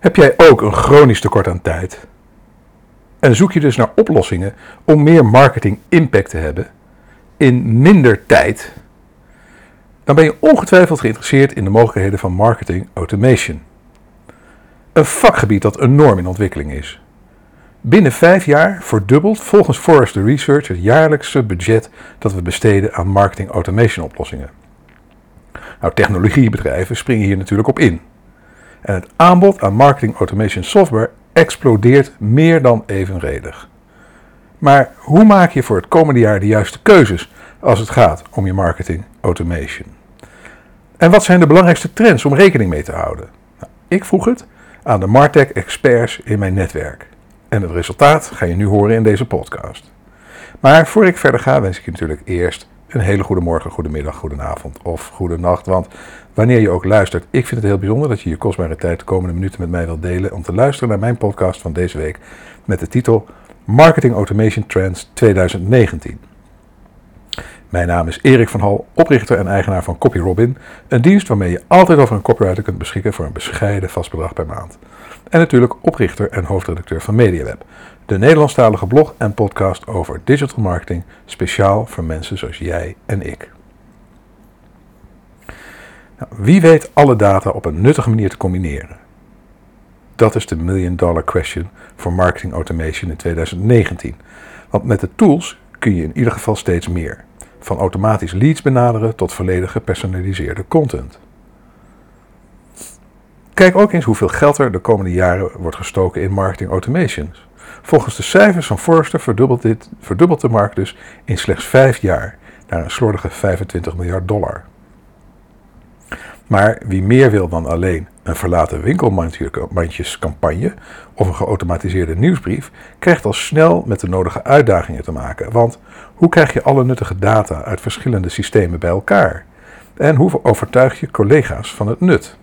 Heb jij ook een chronisch tekort aan tijd? En zoek je dus naar oplossingen om meer marketing impact te hebben in minder tijd? Dan ben je ongetwijfeld geïnteresseerd in de mogelijkheden van marketing automation. Een vakgebied dat enorm in ontwikkeling is. Binnen vijf jaar verdubbelt volgens Forrester Research het jaarlijkse budget dat we besteden aan marketing automation oplossingen. Nou, technologiebedrijven springen hier natuurlijk op in. En het aanbod aan marketing automation software explodeert meer dan evenredig. Maar hoe maak je voor het komende jaar de juiste keuzes als het gaat om je marketing automation? En wat zijn de belangrijkste trends om rekening mee te houden? Nou, ik vroeg het aan de Martech experts in mijn netwerk. En het resultaat ga je nu horen in deze podcast. Maar voor ik verder ga, wens ik je natuurlijk eerst een hele goede morgen, goede middag, goede avond of goede nacht. Want wanneer je ook luistert, ik vind het heel bijzonder dat je je kostbare tijd de komende minuten met mij wilt delen om te luisteren naar mijn podcast van deze week met de titel Marketing Automation Trends 2019. Mijn naam is Erik van Hal, oprichter en eigenaar van CopyRobin, een dienst waarmee je altijd over een copywriter kunt beschikken voor een bescheiden vast bedrag per maand. En natuurlijk oprichter en hoofdredacteur van MediaWeb, de Nederlandstalige blog en podcast over digital marketing, speciaal voor mensen zoals jij en ik. Nou, wie weet alle data op een nuttige manier te combineren? Dat is de million dollar question voor marketing automation in 2019. Want met de tools kun je in ieder geval steeds meer. Van automatisch leads benaderen tot volledig gepersonaliseerde content. Kijk ook eens hoeveel geld er de komende jaren wordt gestoken in marketing automations. Volgens de cijfers van Forrester verdubbelt, dit, verdubbelt de markt dus in slechts vijf jaar naar een slordige 25 miljard dollar. Maar wie meer wil dan alleen een verlaten winkelmandjescampagne of een geautomatiseerde nieuwsbrief, krijgt al snel met de nodige uitdagingen te maken. Want hoe krijg je alle nuttige data uit verschillende systemen bij elkaar? En hoe overtuig je collega's van het nut?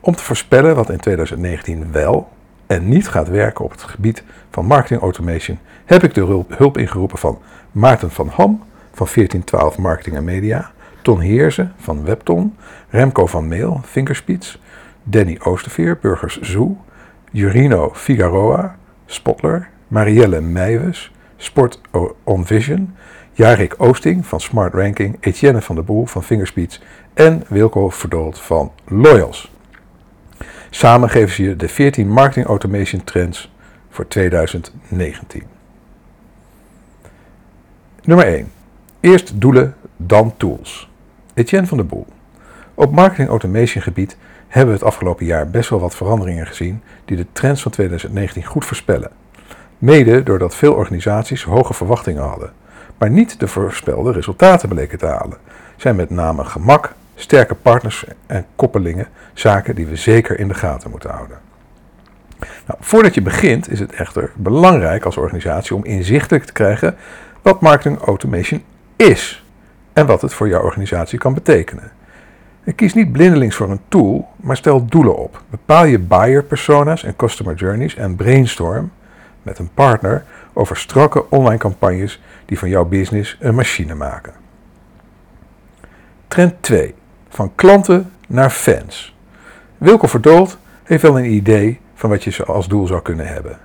Om te voorspellen wat in 2019 wel en niet gaat werken op het gebied van marketing automation, heb ik de hulp ingeroepen van Maarten van Ham van 1412 Marketing en Media, Ton Heersen van Webton, Remco van Meel, Fingerspeeds, Danny Oosterveer, Burgers Zoo, Jurino Figaroa, Spotler, Marielle Meijwes, Sport On Vision, Jarik Oosting van Smart Ranking, Etienne van der Boel van Fingerspeeds en Wilco Verdoold van Loyals. Samen geven ze je de 14 marketing automation trends voor 2019. Nummer 1. Eerst doelen, dan tools. Etienne van der Boel. Op marketing automation gebied hebben we het afgelopen jaar best wel wat veranderingen gezien die de trends van 2019 goed voorspellen. Mede doordat veel organisaties hoge verwachtingen hadden, maar niet de voorspelde resultaten bleken te halen, zijn met name gemak, sterke partners en koppelingen zaken die we zeker in de gaten moeten houden. Nou, voordat je begint is het echter belangrijk als organisatie om inzichtelijk te krijgen wat marketing automation is en wat het voor jouw organisatie kan betekenen. En kies niet blindelings voor een tool, maar stel doelen op. Bepaal je buyer persona's en customer journeys en brainstorm met een partner over strakke online campagnes die van jouw business een machine maken. Trend 2. Van klanten naar fans. Wilco Verdoold heeft wel een idee van wat je als doel zou kunnen hebben.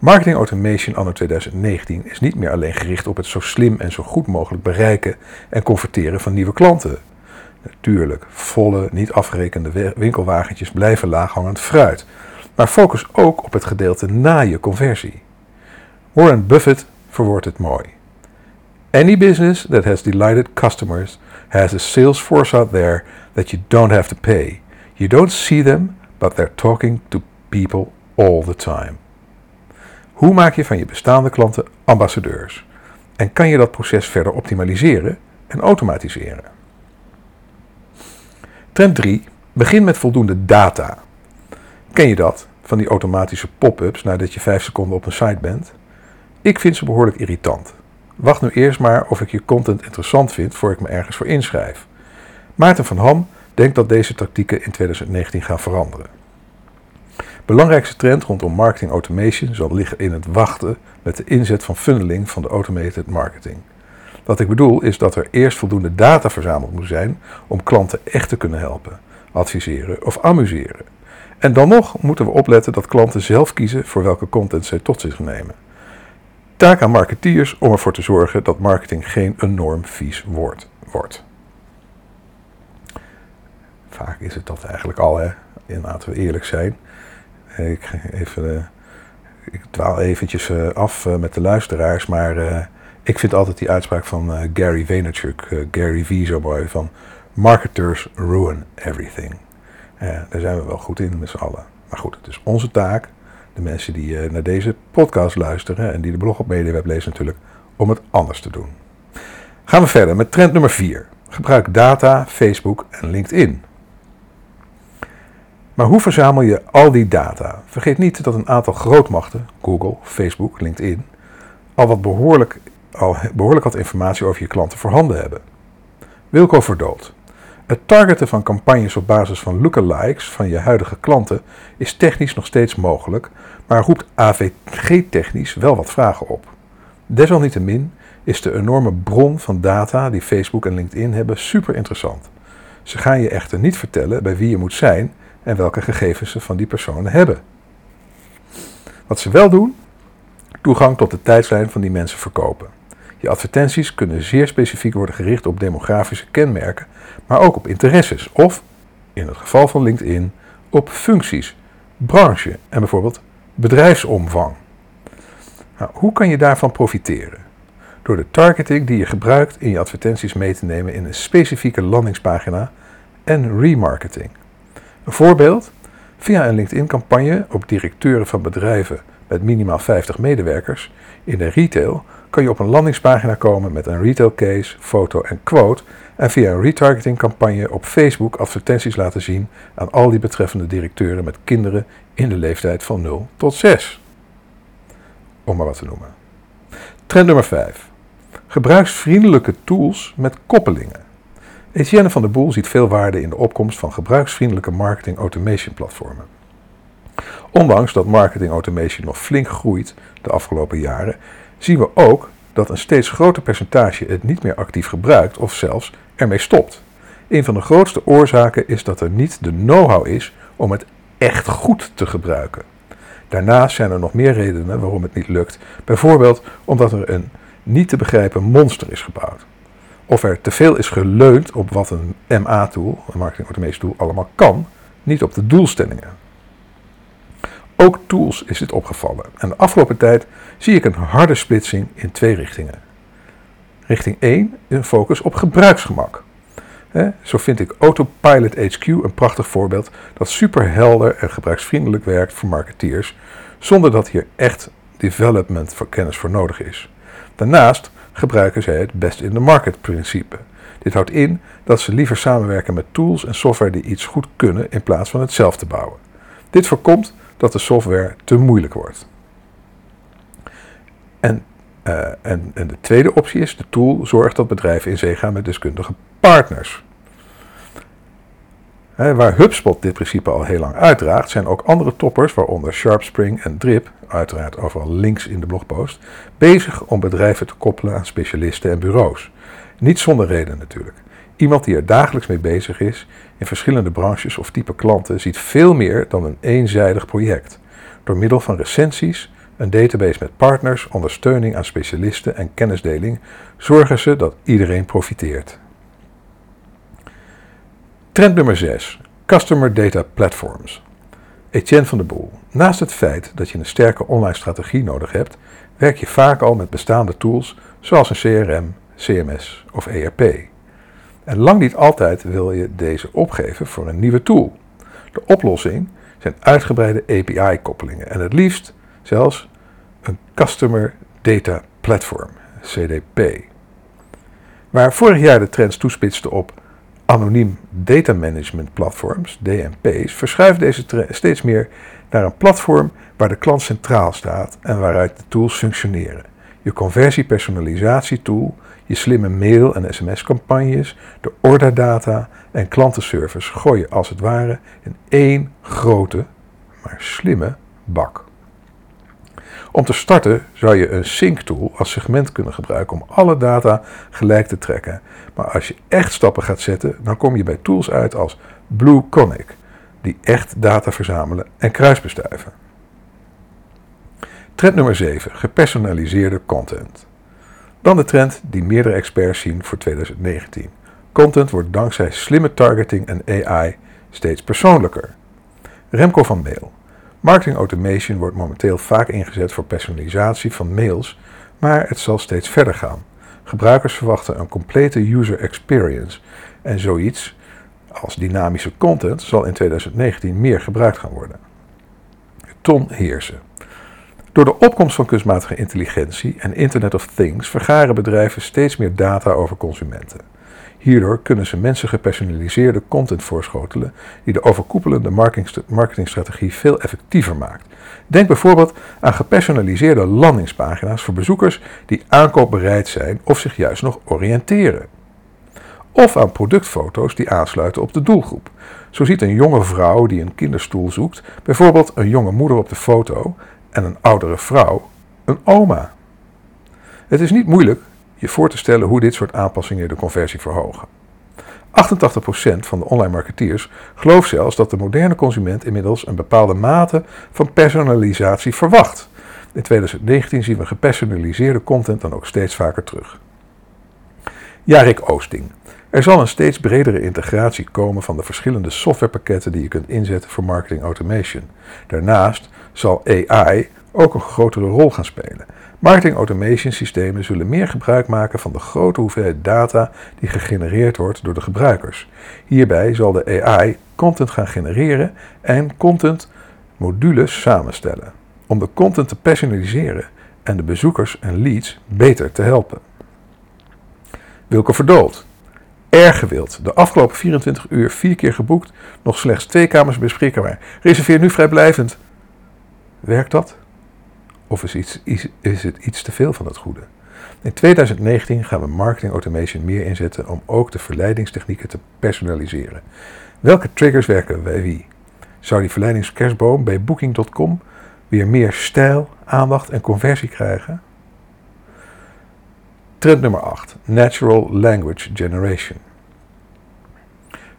Marketing automation anno 2019 is niet meer alleen gericht op het zo slim en zo goed mogelijk bereiken en converteren van nieuwe klanten. Natuurlijk, volle, niet afgerekende winkelwagentjes blijven laaghangend fruit, maar focus ook op het gedeelte na je conversie. Warren Buffett verwoordt het mooi. Any business that has delighted customers has a sales force out there that you don't have to pay. You don't see them, but they're talking to people all the time. Hoe maak je van je bestaande klanten ambassadeurs? En kan je dat proces verder optimaliseren en automatiseren? Trend 3. Begin met voldoende data. Ken je dat? Van die automatische pop-ups nadat je 5 seconden op een site bent? Ik vind ze behoorlijk irritant. Wacht nu eerst maar of ik je content interessant vind voor ik me ergens voor inschrijf. Maarten van Ham denkt dat deze tactieken in 2019 gaan veranderen. Belangrijkste trend rondom marketing automation zal liggen in het wachten met de inzet van funneling van de automated marketing. Wat ik bedoel is dat er eerst voldoende data verzameld moet zijn om klanten echt te kunnen helpen, adviseren of amuseren. En dan nog moeten we opletten dat klanten zelf kiezen voor welke content zij tot zich nemen. Taak aan marketeers om ervoor te zorgen dat marketing geen enorm vies woord wordt. Vaak is het dat eigenlijk al, hè? En laten we eerlijk zijn. Ik, even, uh, ik dwaal eventjes uh, af met de luisteraars, maar ik vind altijd die uitspraak van Gary Vaynerchuk, Gary V zo mooi, van marketers ruin everything. daar zijn we wel goed in met z'n allen. Maar goed, het is onze taak, de mensen die naar deze podcast luisteren en die de blog op MediaWeb lezen natuurlijk, om het anders te doen. Gaan we verder met trend nummer 4. Gebruik data, Facebook en LinkedIn. Maar hoe verzamel je al die data? Vergeet niet dat een aantal grootmachten, Google, Facebook, LinkedIn, al, wat behoorlijk, al behoorlijk wat informatie over je klanten voorhanden hebben. Wilco Verdood. Het targeten van campagnes op basis van lookalikes van je huidige klanten is technisch nog steeds mogelijk, maar roept AVG-technisch wel wat vragen op. Desalniettemin is de enorme bron van data die Facebook en LinkedIn hebben super interessant. Ze gaan je echter niet vertellen bij wie je moet zijn en welke gegevens ze van die personen hebben. Wat ze wel doen, toegang tot de tijdslijn van die mensen verkopen. Je advertenties kunnen zeer specifiek worden gericht op demografische kenmerken, maar ook op interesses of, in het geval van LinkedIn, op functies, branche en bijvoorbeeld bedrijfsomvang. Nou, hoe kan je daarvan profiteren? Door de targeting die je gebruikt in je advertenties mee te nemen in een specifieke landingspagina en remarketing. Een voorbeeld? Via een LinkedIn-campagne op directeuren van bedrijven met minimaal 50 medewerkers in de retail kan je op een landingspagina komen met een retail case, foto en quote en via een retargeting-campagne op Facebook advertenties laten zien aan al die betreffende directeuren met kinderen in de leeftijd van 0 tot 6. Om maar wat te noemen. Trend nummer 5. Gebruiksvriendelijke tools met koppelingen. Etienne van der Boel ziet veel waarde in de opkomst van gebruiksvriendelijke marketing automation platformen. Ondanks dat marketing automation nog flink groeit de afgelopen jaren, zien we ook dat een steeds groter percentage het niet meer actief gebruikt of zelfs ermee stopt. Een van de grootste oorzaken is dat er niet de know-how is om het echt goed te gebruiken. Daarnaast zijn er nog meer redenen waarom het niet lukt. Bijvoorbeeld omdat er een niet te begrijpen monster is gebouwd of er te veel is geleund op wat een MA-tool, een marketing automation tool, allemaal kan, niet op de doelstellingen. Ook tools is dit opgevallen. En de afgelopen tijd zie ik een harde splitsing in twee richtingen. Richting 1 is een focus op gebruiksgemak. Zo vind ik Autopilot HQ een prachtig voorbeeld dat super helder en gebruiksvriendelijk werkt voor marketeers, zonder dat hier echt development kennis voor nodig is. Daarnaast gebruiken zij het best in the market principe. Dit houdt in dat ze liever samenwerken met tools en software die iets goed kunnen in plaats van het zelf te bouwen. Dit voorkomt dat de software te moeilijk wordt. En, uh, en, en de tweede optie is, de tool zorgt dat bedrijven in zee gaan met deskundige partners waar HubSpot dit principe al heel lang uitdraagt, zijn ook andere toppers, waaronder SharpSpring en Drip, uiteraard overal links in de blogpost, bezig om bedrijven te koppelen aan specialisten en bureaus. Niet zonder reden natuurlijk. Iemand die er dagelijks mee bezig is, in verschillende branches of type klanten, ziet veel meer dan een eenzijdig project. Door middel van recensies, een database met partners, ondersteuning aan specialisten en kennisdeling zorgen ze dat iedereen profiteert. Trend nummer 6. Customer Data Platforms. Etienne van der Boel. Naast het feit dat je een sterke online strategie nodig hebt, werk je vaak al met bestaande tools zoals een CRM, CMS of ERP. En lang niet altijd wil je deze opgeven voor een nieuwe tool. De oplossing zijn uitgebreide API-koppelingen en het liefst zelfs een Customer Data Platform, CDP. Waar vorig jaar de trends toespitste op anoniem data management platforms, DMP's, verschuift deze steeds meer naar een platform waar de klant centraal staat en waaruit de tools functioneren. Je conversiepersonalisatietool, je slimme mail- en sms-campagnes, de orderdata en klantenservice gooi je als het ware in één grote, maar slimme bak. Om te starten zou je een sync tool als segment kunnen gebruiken om alle data gelijk te trekken. Maar als je echt stappen gaat zetten, dan kom je bij tools uit als Blue Conic, die echt data verzamelen en kruisbestuiven. Trend nummer 7. Gepersonaliseerde content. Dan de trend die meerdere experts zien voor 2019. Content wordt dankzij slimme targeting en AI steeds persoonlijker. Remco van Mail. Marketing automation wordt momenteel vaak ingezet voor personalisatie van mails, maar het zal steeds verder gaan. Gebruikers verwachten een complete user experience en zoiets als dynamische content zal in 2019 meer gebruikt gaan worden. Ton Heersen. Door de opkomst van kunstmatige intelligentie en Internet of Things vergaren bedrijven steeds meer data over consumenten. Hierdoor kunnen ze mensen gepersonaliseerde content voorschotelen die de overkoepelende marketingstrategie veel effectiever maakt. Denk bijvoorbeeld aan gepersonaliseerde landingspagina's voor bezoekers die aankoopbereid zijn of zich juist nog oriënteren. Of aan productfoto's die aansluiten op de doelgroep. Zo ziet een jonge vrouw die een kinderstoel zoekt bijvoorbeeld een jonge moeder op de foto en een oudere vrouw een oma. Het is niet moeilijk je voor te stellen hoe dit soort aanpassingen de conversie verhogen. 88% van de online marketeers gelooft zelfs dat de moderne consument inmiddels een bepaalde mate van personalisatie verwacht. In 2019 zien we gepersonaliseerde content dan ook steeds vaker terug. Jarik Oosting. Er zal een steeds bredere integratie komen van de verschillende softwarepakketten die je kunt inzetten voor marketing automation. Daarnaast zal AI ook een grotere rol gaan spelen. Marketing automation systemen zullen meer gebruik maken van de grote hoeveelheid data die gegenereerd wordt door de gebruikers. Hierbij zal de AI content gaan genereren en content modules samenstellen om de content te personaliseren en de bezoekers en leads beter te helpen. Wilke Verdoold. Erg gewild. De afgelopen 24 uur vier keer geboekt, nog slechts twee kamers beschikbaar. Reserveer nu vrijblijvend. Werkt dat? Of is, iets, is, is het iets te veel van het goede? In 2019 gaan we marketing automation meer inzetten om ook de verleidingstechnieken te personaliseren. Welke triggers werken bij wie? Zou die verleidingskerstboom bij Booking.com weer meer stijl, aandacht en conversie krijgen? Trend nummer 8. Natural Language Generation.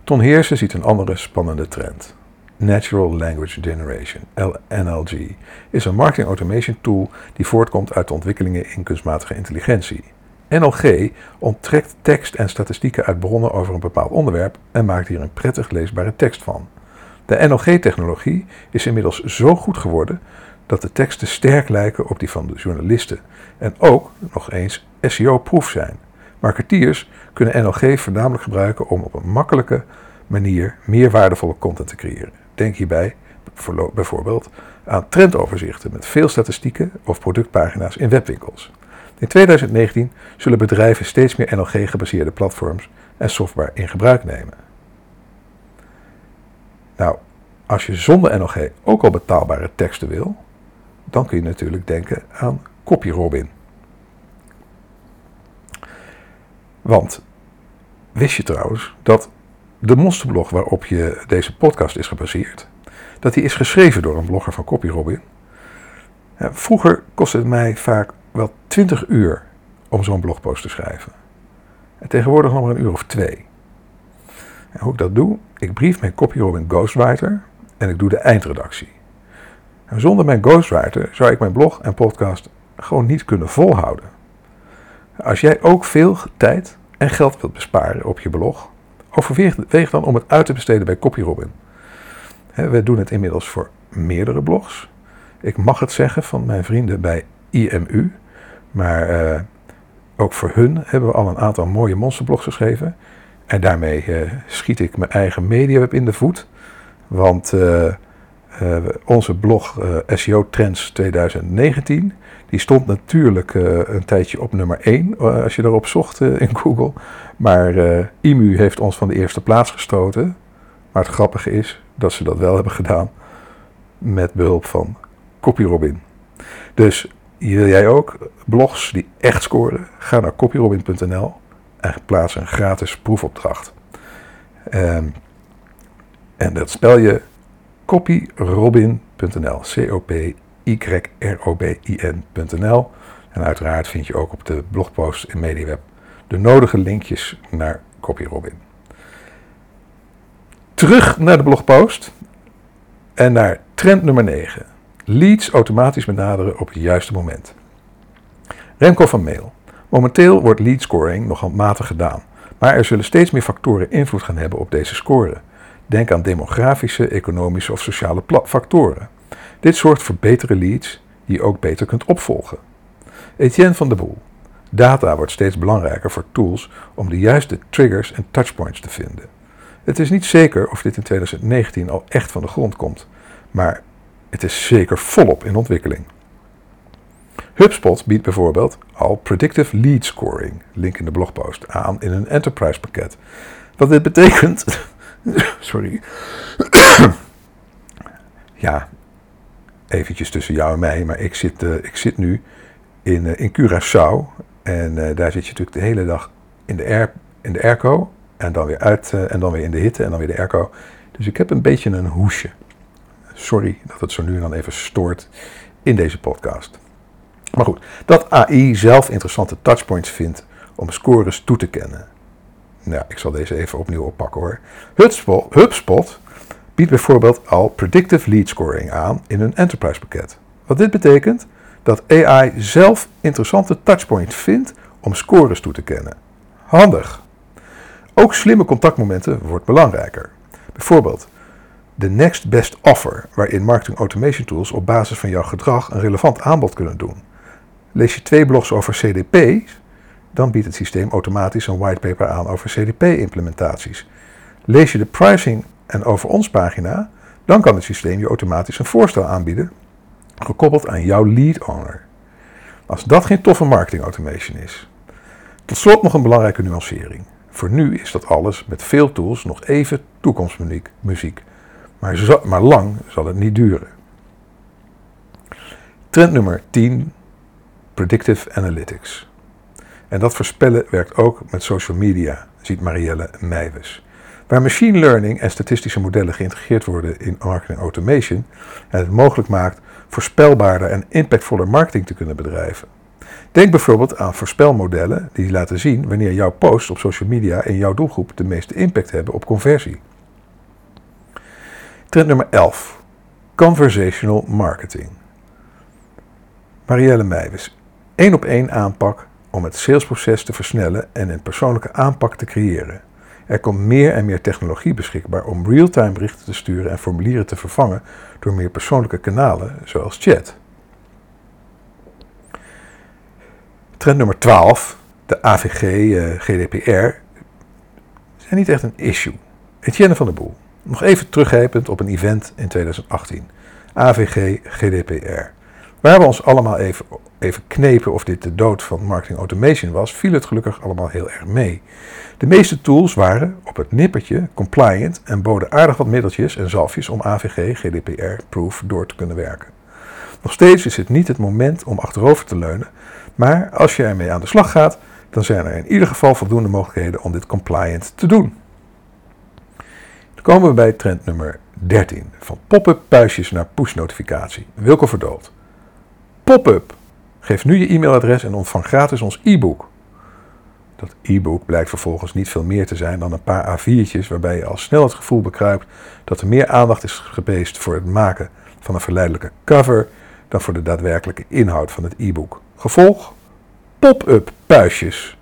Ton Heersen ziet een andere spannende trend. Natural Language Generation, NLG, is een marketing automation tool die voortkomt uit de ontwikkelingen in kunstmatige intelligentie. NLG onttrekt tekst en statistieken uit bronnen over een bepaald onderwerp en maakt hier een prettig leesbare tekst van. De NLG-technologie is inmiddels zo goed geworden dat de teksten sterk lijken op die van de journalisten en ook nog eens SEO-proof zijn. Marketeers kunnen NLG voornamelijk gebruiken om op een makkelijke manier meer waardevolle content te creëren. Denk hierbij bijvoorbeeld aan trendoverzichten met veel statistieken of productpagina's in webwinkels. In 2019 zullen bedrijven steeds meer NLG-gebaseerde platforms en software in gebruik nemen. Nou, als je zonder NLG ook al betaalbare teksten wil, dan kun je natuurlijk denken aan CopyRobin. Want wist je trouwens dat de monsterblog waarop je deze podcast is gebaseerd, dat die is geschreven door een blogger van CopyRobin. Vroeger kostte het mij vaak wel 20 uur om zo'n blogpost te schrijven. En tegenwoordig nog maar een uur of twee. En hoe ik dat doe? Ik brief mijn CopyRobin Ghostwriter en ik doe de eindredactie. En zonder mijn Ghostwriter zou ik mijn blog en podcast gewoon niet kunnen volhouden. Als jij ook veel tijd en geld wilt besparen op je blog, overweeg dan om het uit te besteden bij CopyRobin. We doen het inmiddels voor meerdere blogs. Ik mag het zeggen van mijn vrienden bij IMU, maar uh, ook voor hun hebben we al een aantal mooie monsterblogs geschreven. En daarmee uh, schiet ik mijn eigen mediaweb in de voet. Want uh, onze blog SEO Trends 2019, die stond natuurlijk een tijdje op nummer 1 als je daarop zocht in Google. Maar IMU heeft ons van de eerste plaats gestoten. Maar het grappige is dat ze dat wel hebben gedaan met behulp van CopyRobin. Dus wil jij ook blogs die echt scoren? Ga naar copyrobin.nl en plaats een gratis proefopdracht. Um, en dat spel je copyrobin.nl. C-O-P-Y-R-O-B-I-N.nl. En uiteraard vind je ook op de blogpost in MediaWeb de nodige linkjes naar CopyRobin. Terug naar de blogpost. En naar trend nummer 9. Leads automatisch benaderen op het juiste moment. Remco van Mail. Momenteel wordt lead scoring nog handmatig gedaan, maar er zullen steeds meer factoren invloed gaan hebben op deze score. Denk aan demografische, economische of sociale factoren. Dit zorgt voor betere leads die je ook beter kunt opvolgen. Etienne van de Boel. Data wordt steeds belangrijker voor tools om de juiste triggers en touchpoints te vinden. Het is niet zeker of dit in 2019 al echt van de grond komt, maar het is zeker volop in ontwikkeling. HubSpot biedt bijvoorbeeld al Predictive Lead Scoring, link in de blogpost, aan in een enterprise pakket. Wat dit betekent. sorry. ja, eventjes tussen jou en mij, maar ik zit, uh, ik zit nu in, uh, in Curaçao. En uh, daar zit je natuurlijk de hele dag in de, air, in de airco. En dan weer uit en dan weer in de hitte en dan weer de airco. Dus ik heb een beetje een hoesje. Sorry dat het zo nu en dan even stoort in deze podcast. Maar goed, dat AI zelf interessante touchpoints vindt om scores toe te kennen. Nou, ik zal deze even opnieuw oppakken hoor. HubSpot, HubSpot biedt bijvoorbeeld al predictive lead scoring aan in een enterprise pakket. Wat dit betekent? Dat AI zelf interessante touchpoints vindt om scores toe te kennen. Handig. Ook slimme contactmomenten wordt belangrijker. Bijvoorbeeld de next best offer, waarin marketing automation tools op basis van jouw gedrag een relevant aanbod kunnen doen. Lees je twee blogs over CDP, dan biedt het systeem automatisch een whitepaper aan over CDP-implementaties. Lees je de pricing en over ons pagina, dan kan het systeem je automatisch een voorstel aanbieden, gekoppeld aan jouw lead owner. Als dat geen toffe marketing automation is. Tot slot nog een belangrijke nuancering. Voor nu is dat alles met veel tools nog even toekomstmuziek, maar, maar lang zal het niet duren. Trend nummer 10 Predictive Analytics. En dat voorspellen werkt ook met social media, ziet Marielle Meijwes. Waar machine learning en statistische modellen geïntegreerd worden in marketing automation en het mogelijk maakt voorspelbaarder en impactvoller marketing te kunnen bedrijven. Denk bijvoorbeeld aan voorspelmodellen die laten zien wanneer jouw posts op social media in jouw doelgroep de meeste impact hebben op conversie. Trend nummer 11. Conversational marketing. Marielle Meijwes één op één aanpak om het salesproces te versnellen en een persoonlijke aanpak te creëren. Er komt meer en meer technologie beschikbaar om real-time berichten te sturen en formulieren te vervangen door meer persoonlijke kanalen, zoals chat. Trend nummer 12, de AVG, uh, GDPR, zijn niet echt een issue. Etienne van der Boel. Nog even teruggrijpend op een event in 2018. AVG, GDPR. We ons allemaal even, even knepen of dit de dood van marketing automation was, viel het gelukkig allemaal heel erg mee. De meeste tools waren op het nippertje compliant en boden aardig wat middeltjes en zalfjes om AVG GDPR-proof door te kunnen werken. Nog steeds is het niet het moment om achterover te leunen, maar als je ermee aan de slag gaat, dan zijn er in ieder geval voldoende mogelijkheden om dit compliant te doen. Dan komen we bij trend nummer 13, van pop-up puistjes naar push-notificatie. Wilco Verdood. Pop-up. Geef nu je e-mailadres en ontvang gratis ons e-book. Dat e-book blijkt vervolgens niet veel meer te zijn dan een paar A4'tjes waarbij je al snel het gevoel bekruipt dat er meer aandacht is geweest voor het maken van een verleidelijke cover dan voor de daadwerkelijke inhoud van het e-book. Gevolg? Pop-up puistjes.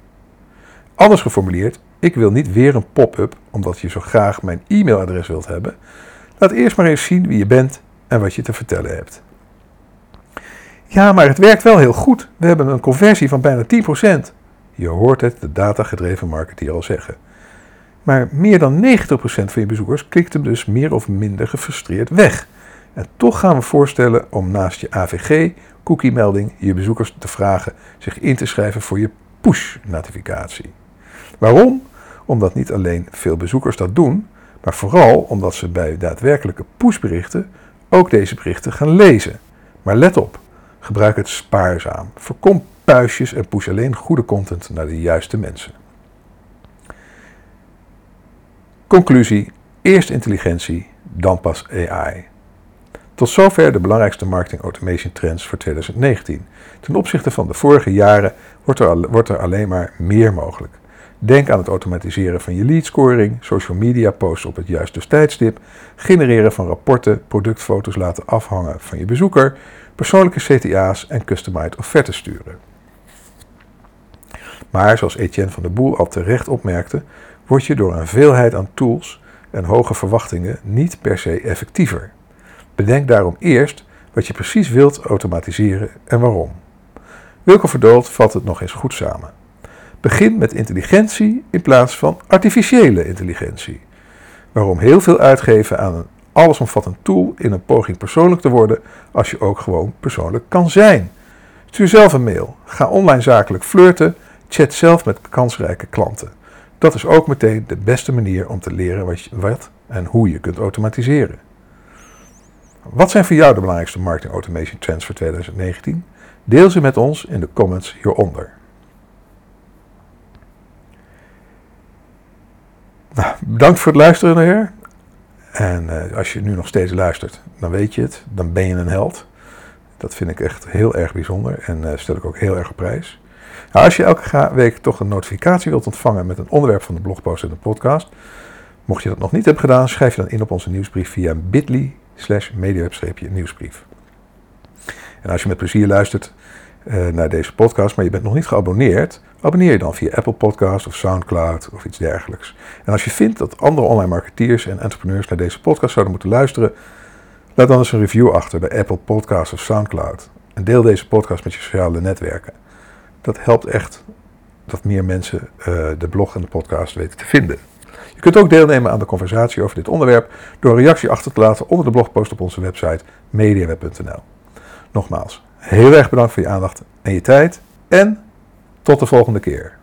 Anders geformuleerd, ik wil niet weer een pop-up omdat je zo graag mijn e-mailadres wilt hebben. Laat eerst maar eens zien wie je bent en wat je te vertellen hebt. Ja, maar het werkt wel heel goed. We hebben een conversie van bijna 10%. Je hoort het de datagedreven marketeer al zeggen. Maar meer dan 90% van je bezoekers klikt hem dus meer of minder gefrustreerd weg. En toch gaan we voorstellen om naast je AVG, cookie-melding, je bezoekers te vragen zich in te schrijven voor je push-notificatie. Waarom? Omdat niet alleen veel bezoekers dat doen, maar vooral omdat ze bij daadwerkelijke pushberichten ook deze berichten gaan lezen. Maar let op, Gebruik het spaarzaam. Voorkom puistjes en push alleen goede content naar de juiste mensen. Conclusie: eerst intelligentie, dan pas AI. Tot zover de belangrijkste marketing automation trends voor 2019. Ten opzichte van de vorige jaren wordt er, wordt er alleen maar meer mogelijk. Denk aan het automatiseren van je leadscoring, social media posts op het juiste tijdstip, genereren van rapporten, productfoto's laten afhangen van je bezoeker, persoonlijke CTA's en customized offertes sturen. Maar zoals Etienne van der Boel al terecht opmerkte, word je door een veelheid aan tools en hoge verwachtingen niet per se effectiever. Bedenk daarom eerst wat je precies wilt automatiseren en waarom. Wilco Verdoold vat het nog eens goed samen. Begin met intelligentie in plaats van artificiële intelligentie. Waarom heel veel uitgeven aan een allesomvattend tool in een poging persoonlijk te worden als je ook gewoon persoonlijk kan zijn? Stuur zelf een mail. Ga online zakelijk flirten. Chat zelf met kansrijke klanten. Dat is ook meteen de beste manier om te leren wat, en hoe je kunt automatiseren. Wat zijn voor jou de belangrijkste marketing automation trends voor 2019? Deel ze met ons in de comments hieronder. Nou, bedankt voor het luisteren naar. En uh, als je nu nog steeds luistert, dan weet je het. Dan ben je een held. Dat vind ik echt heel erg bijzonder en uh, stel ik ook heel erg op prijs. Nou, als je elke week toch een notificatie wilt ontvangen met een onderwerp van de blogpost en de podcast, mocht je dat nog niet hebben gedaan, schrijf je dan in op onze nieuwsbrief via bit.ly slash nieuwsbrief. En als je met plezier luistert naar deze podcast, maar je bent nog niet geabonneerd, abonneer je dan via Apple Podcast of Soundcloud of iets dergelijks. En als je vindt dat andere online marketeers en entrepreneurs naar deze podcast zouden moeten luisteren, laat dan eens een review achter bij Apple Podcast of Soundcloud. En deel deze podcast met je sociale netwerken. Dat helpt echt dat meer mensen uh, de blog en de podcast weten te vinden. Je kunt ook deelnemen aan de conversatie over dit onderwerp door een reactie achter te laten onder de blogpost op onze website mediaweb.nl. Nogmaals, heel erg bedankt voor je aandacht en je tijd en tot de volgende keer.